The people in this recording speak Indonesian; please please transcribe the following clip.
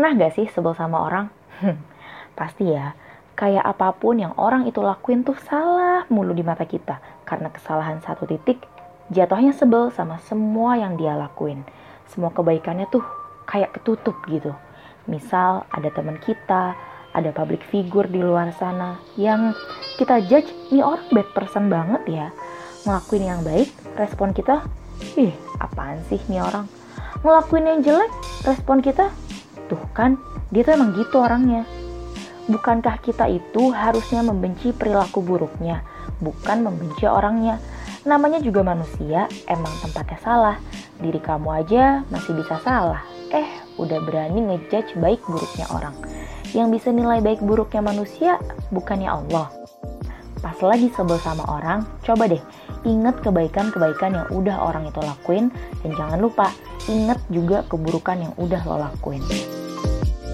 Pernah gak sih sebel sama orang? Pasti ya, kayak apa pun yang orang itu lakuin tuh salah mulu di mata kita. Karena kesalahan satu titik, jatuhnya sebel sama semua yang dia lakuin. Semua kebaikannya tuh kayak ketutup gitu. Misal ada teman kita, ada public figure di luar sana yang kita judge ini orang bad person banget ya. Ngelakuin yang baik, respon kita, ih apaan sih ini orang. Ngelakuin yang jelek, respon kita, Tuh kan, dia tuh emang gitu orangnya. Bukankah kita itu harusnya membenci perilaku buruknya, bukan membenci orangnya? Namanya juga manusia, emang tempatnya salah. Diri kamu aja masih bisa salah. Eh, udah berani ngejudge baik buruknya orang. Yang bisa nilai baik buruknya manusia bukannya Allah. Pas lagi sebel sama orang, coba deh ingat kebaikan-kebaikan yang udah orang itu lakuin dan jangan lupa ingat juga keburukan yang udah lo lakuin.